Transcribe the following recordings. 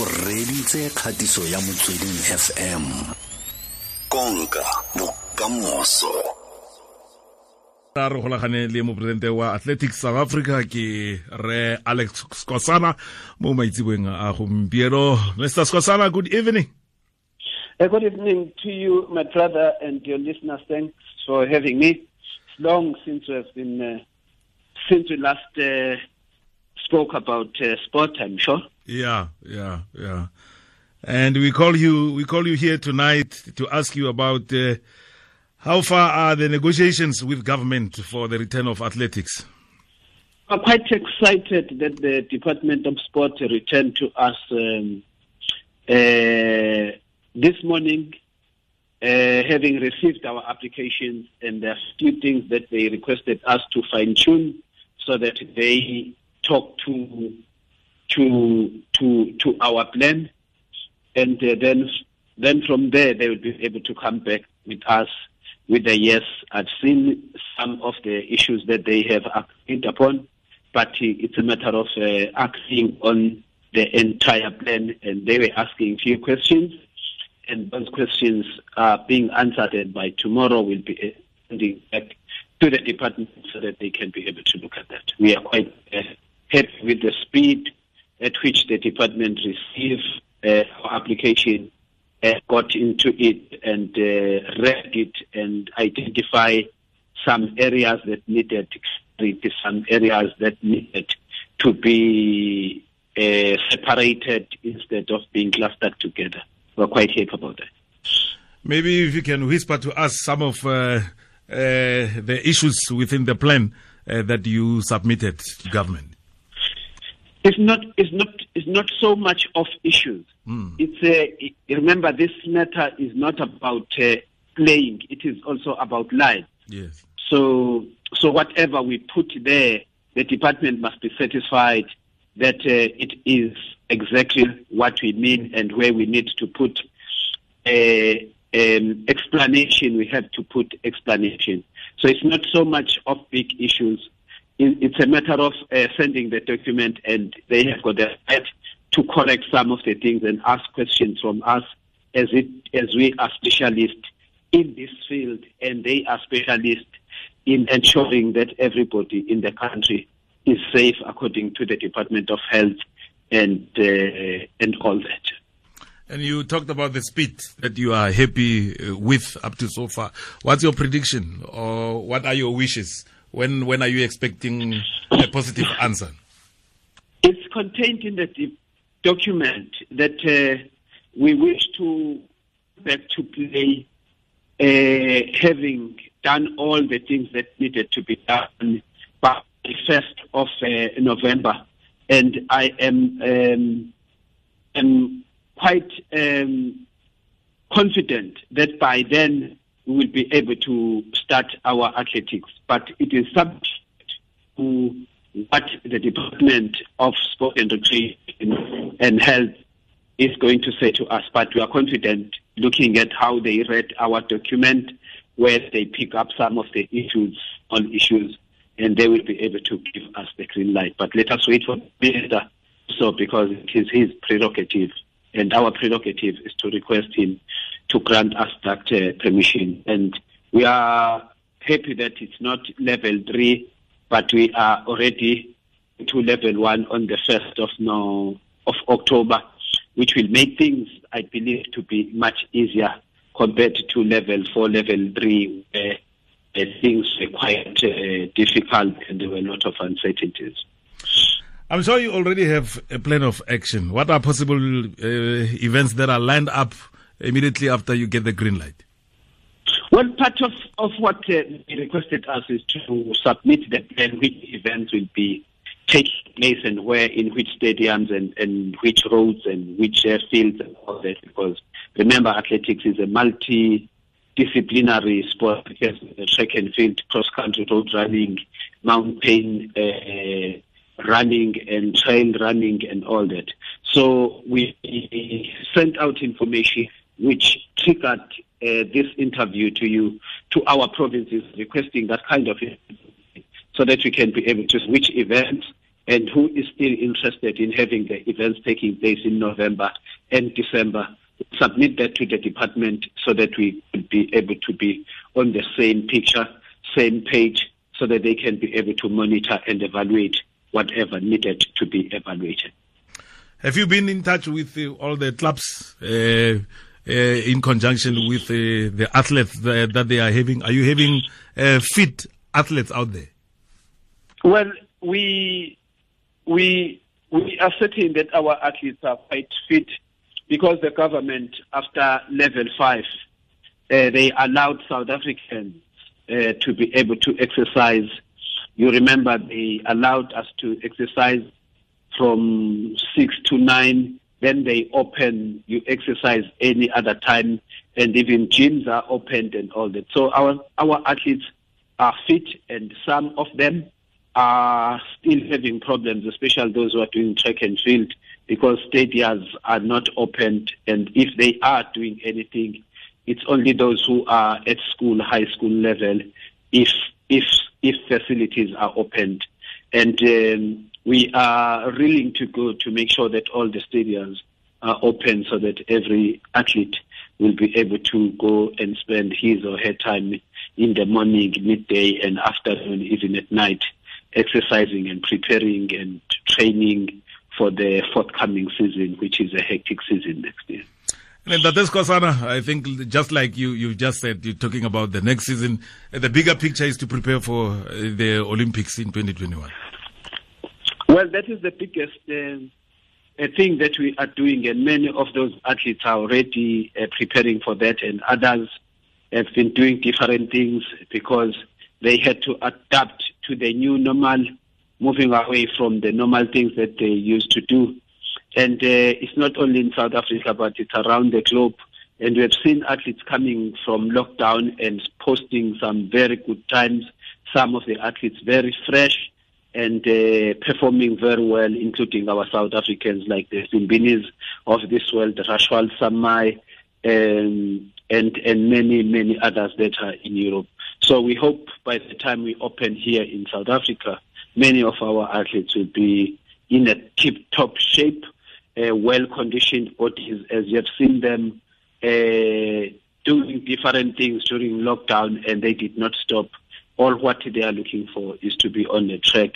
o reditse kgatiso ya motsweding fm konka bokamoso a re golagane le moporesidente wa athletics south africa ke re Aleck Skhosana mo maitseboeng a gompieno mr Skhosana good evening Uh, good evening to you, my brother, and your listeners. Thanks for having me. It's long since we have been, uh, since we last uh, spoke about uh, sport. I'm sure. yeah yeah yeah and we call you we call you here tonight to ask you about uh, how far are the negotiations with government for the return of athletics I'm quite excited that the Department of Sport returned to us um, uh, this morning, uh, having received our applications, and there are few things that they requested us to fine tune so that they talk to to to to our plan, and uh, then then from there they will be able to come back with us with a yes. I've seen some of the issues that they have agreed upon, but uh, it's a matter of uh, acting on the entire plan, and they were asking few questions, and those questions are being answered, and by tomorrow we'll be sending back to the department so that they can be able to look at that. We are quite uh, happy with the speed at which the department received uh, our application, uh, got into it, and uh, read it, and identify some areas that needed some areas that needed to be uh, separated instead of being clustered together. We're quite happy about that. maybe if you can whisper to us some of uh, uh, the issues within the plan uh, that you submitted to government It's not. It's not. It's not so much of issues. It's a. Remember, this matter is not about uh, playing. It is also about life. yes So, so whatever we put there, the department must be satisfied that uh, it is exactly what we mean and where we need to put uh, um, explanation. We have to put explanation. So it's not so much of big issues. It- It's a matter of uh, sending the document, and they have got the right to correct some of the things and ask questions from us, as it as we are specialists in this field, and they are specialists in ensuring that everybody in the country is safe according to the Department of Health and uh, and all that. and you talked about the speed that you are happy uh, with up to so far what's your prediction or what are your wishes when when are you expecting a positive answer? It's contained in the document that uh, we wish to back to play, uh, having done all the things that needed to be done by the first of uh, November, and I am um, am quite um, confident that by then we will be able to start our athletics. But it is subject to what the Department of Sport and Recreation and Health is going to say to us. But we are confident, looking at how they read our document, where they pick up some of the issues on issues, and they will be able to give us the green light. But let us wait for the so because it is his prerogative, and our prerogative is to request him to grant us that uh, permission. And we are happy that it's not level three, but we are already to level one on the first of no of October, which will make things, I believe, to be much easier compared to level four, level three, where uh, things were quite uh, difficult and there were a lot of uncertainties. I'm sure you already have a plan of action. What are possible uh, events that are lined up immediately after you get the green light? Well, part of, of what uh, they requested us is to submit the plan which events will be taking place and where, in which stadiums and, and which roads and which uh, fields and all that. Because remember, athletics is a multi-disciplinary sport because the track and field, cross-country road running, mountain uh, running and trail running and all that. So we sent out information which triggered uh, this interview to you, to our provinces, requesting that kind of so that we can be able to which events and who is still interested in having the events taking place in November and December, submit that to the department so that we could be able to be on the same picture, same page, so that they can be able to monitor and evaluate whatever needed to be evaluated. Have you been in touch with uh, all the clubs uh, in conjunction with uh, the athletes that, that, they are having? Are you having uh, fit athletes out there? Well, we we we are certain that our athletes are quite fit because the government, after level five, uh, they allowed South Africans uh, to be able to exercise. You remember they allowed us to exercise from six to nine. Then they open, you exercise any other time, and even gyms are opened and all that. So our our athletes are fit, and some of them are still having problems, especially those who are doing track and field, because stadiums are not opened, and if they are doing anything, it's only those who are at school, high school level, if if if facilities are opened, and um, we are willing to go to make sure that all the stadiums are open, so that every athlete will be able to go and spend his or her time in the morning, midday, and afternoon, even at night, exercising and preparing and training for the forthcoming season, which is a hectic season next year. And that is Skhosana, I think just like you, you just said, you're talking about the next season. The bigger picture is to prepare for the Olympics in 2021. Well, that is the biggest uh, thing that we are doing, and many of those athletes are already uh, preparing for that, and others have been doing different things because they had to adapt to the new normal, moving away from the normal things that they used to do. And uh, it's not only in South Africa, but it's around the globe. And we have seen athletes coming from lockdown and posting some very good times. Some of the athletes very fresh and uh, performing very well, including our South Africans like the Simbines of this world, Ruswahl Samaai, um, and and many many others that are in Europe. So we hope by the time we open here in South Africa, many of our athletes will be in a tip-top shape, uh, well-conditioned bodies, as you have seen them uh, doing different things during lockdown, and they did not stop. All what they are looking for is to be on the track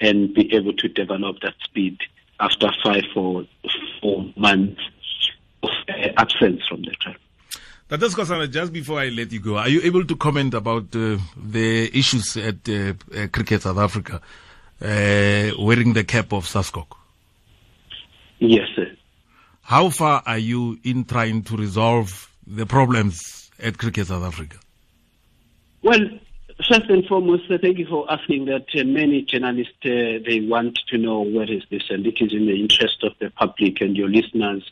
and be able to develop that speed after five or four months of uh, absence from the track. Ntate Skhosana, just before I let you go, are you able to comment about uh, the issues at uh, uh, Cricket South Africa uh, wearing the cap of SASCOC? Yes, sir. How far are you in trying to resolve the problems at Cricket South Africa? Well, first and foremost, uh, thank you for asking that. Uh, many journalists they want to know where is this, and it is in the interest of the public and your listeners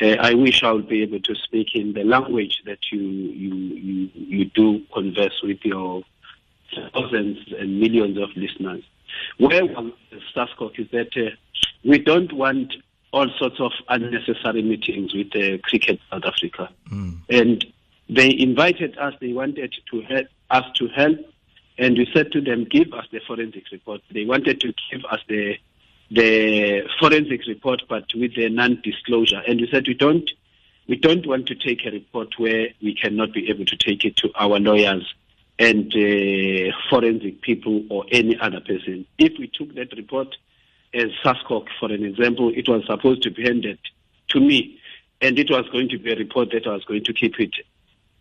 uh, I wish I would be able to speak in the language that you you you, you do converse with your thousands and millions of listeners. Where SASCOC is that uh, we don't want all sorts of unnecessary meetings with uh, Cricket South Africa, mm. and they invited us. They wanted to help us to help, and we said to them, "Give us the forensic report." They wanted to give us the the forensic report, but with the non-disclosure. And we said we don't we don't want to take a report where we cannot be able to take it to our lawyers and uh, forensic people or any other person. If we took that report as SASCOC, for an example, it was supposed to be handed to me, and it was going to be a report that I was going to keep it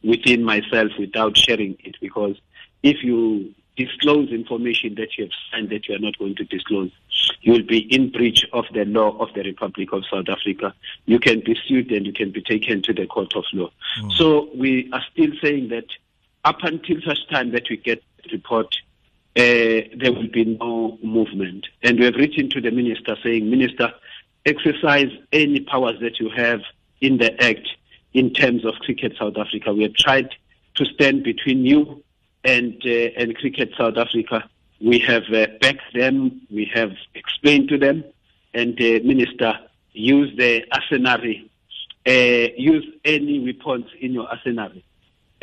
within myself without sharing it because if you disclose information that you have signed that you are not going to disclose, you will be in breach of the law of the Republic of South Africa. You can be sued and you can be taken to the court of law. Mm. So we are still saying that up until such time that we get the report, uh, there will be no movement. And we have written to the minister saying, Minister, exercise any powers that you have in the Act in terms of Cricket South Africa. We have tried to stand between you and uh, and Cricket South Africa. We have uh, backed them. We have explained to them, and the minister use the arsenal, uh, use any weapons in your arsenal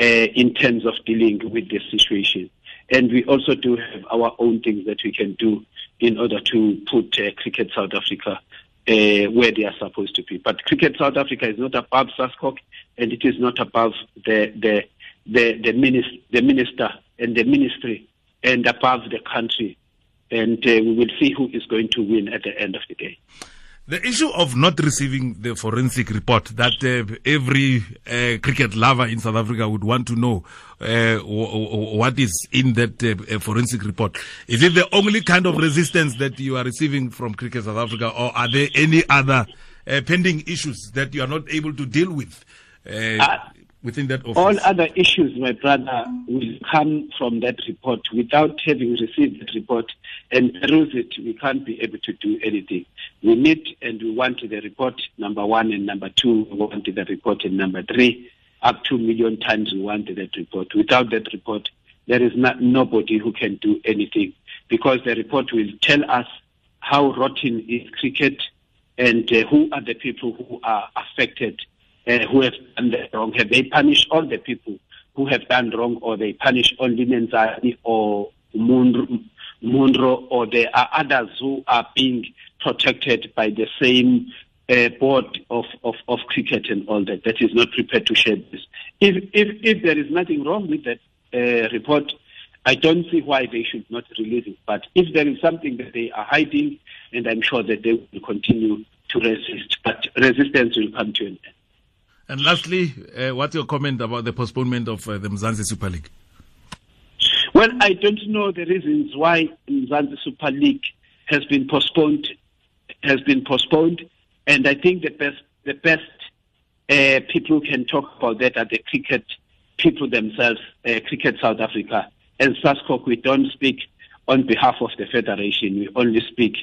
uh, in terms of dealing with the situation. And we also do have our own things that we can do in order to put uh, Cricket South Africa uh, where they are supposed to be. But Cricket South Africa is not above SASCOC and it is not above the the the, the, minister, the minister and the ministry and above the country. And uh, we will see who is going to win at the end of the day. The issue of not receiving the forensic report that uh, every uh, cricket lover in South Africa would want to know uh, what is in that uh, forensic report. Is it the only kind of resistance that you are receiving from Cricket South Africa, or are there any other uh, pending issues that you are not able to deal with? Uh, within that office? All other issues, my brother, will come from that report. Without having received that report and peruse it, we can't be able to do anything. We need and we want the report, number one, and number two, we want the report, and number three, up to million times we want that report. Without that report, there is not, nobody who can do anything because the report will tell us how rotten is cricket and uh, who are the people who are affected uh, who have done the wrong? Have they punished all the people who have done wrong, or they punish only Menzani or Moroe, or there are others who are being protected by the same uh, board of, of, of cricket and all that, that is not prepared to share this. If, if, if there is nothing wrong with that uh, report, I don't see why they should not release it. But if there is something that they are hiding, and I'm sure that they will continue to resist, but resistance will come to an end. And lastly, uh, what's your comment about the postponement of uh, the Mzansi Super League? Well, I don't know the reasons why Mzansi Super League has been postponed. Has been postponed, and I think the best the best uh, people who can talk about that are the cricket people themselves, uh, Cricket South Africa. And SASCOC, we don't speak on behalf of the federation. We only speak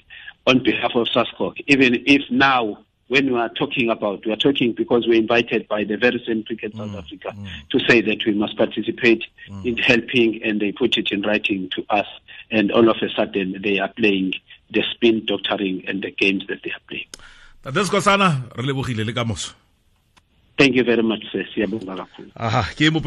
on behalf of SASCOC. Even if now when we are talking about, we are talking because we're invited by the very same Cricket South mm, Africa mm. to say that we must participate mm. in helping, and they put it in writing to us. And all of a sudden, they are playing the spin doctoring and the games that they are playing. Thank you very much, sir. Aha, ke mo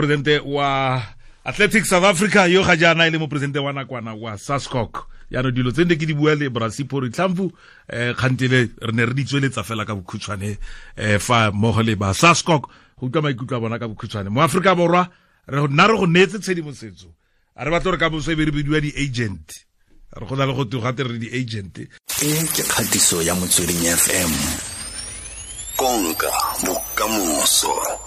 wa Athletics South Africa yo ga jaana e le mo wa nakwana wa sascok yaanong dilo tse ne ke di bua le brasipori tlhamfu um kgantele re ne re di tsweletsa fela ka bokhutshwane um fa mmogo le ba sascock go utlwa maikutlo a bona ka bokhutshwane. Mo aforika borwa nna re go neetse tshedimosetso. A re batla gore ka boso e be re bidiwa di-agent. Re go na le go gate re di-agent. E ke kgatiso ya motsweding fm konka bokamoso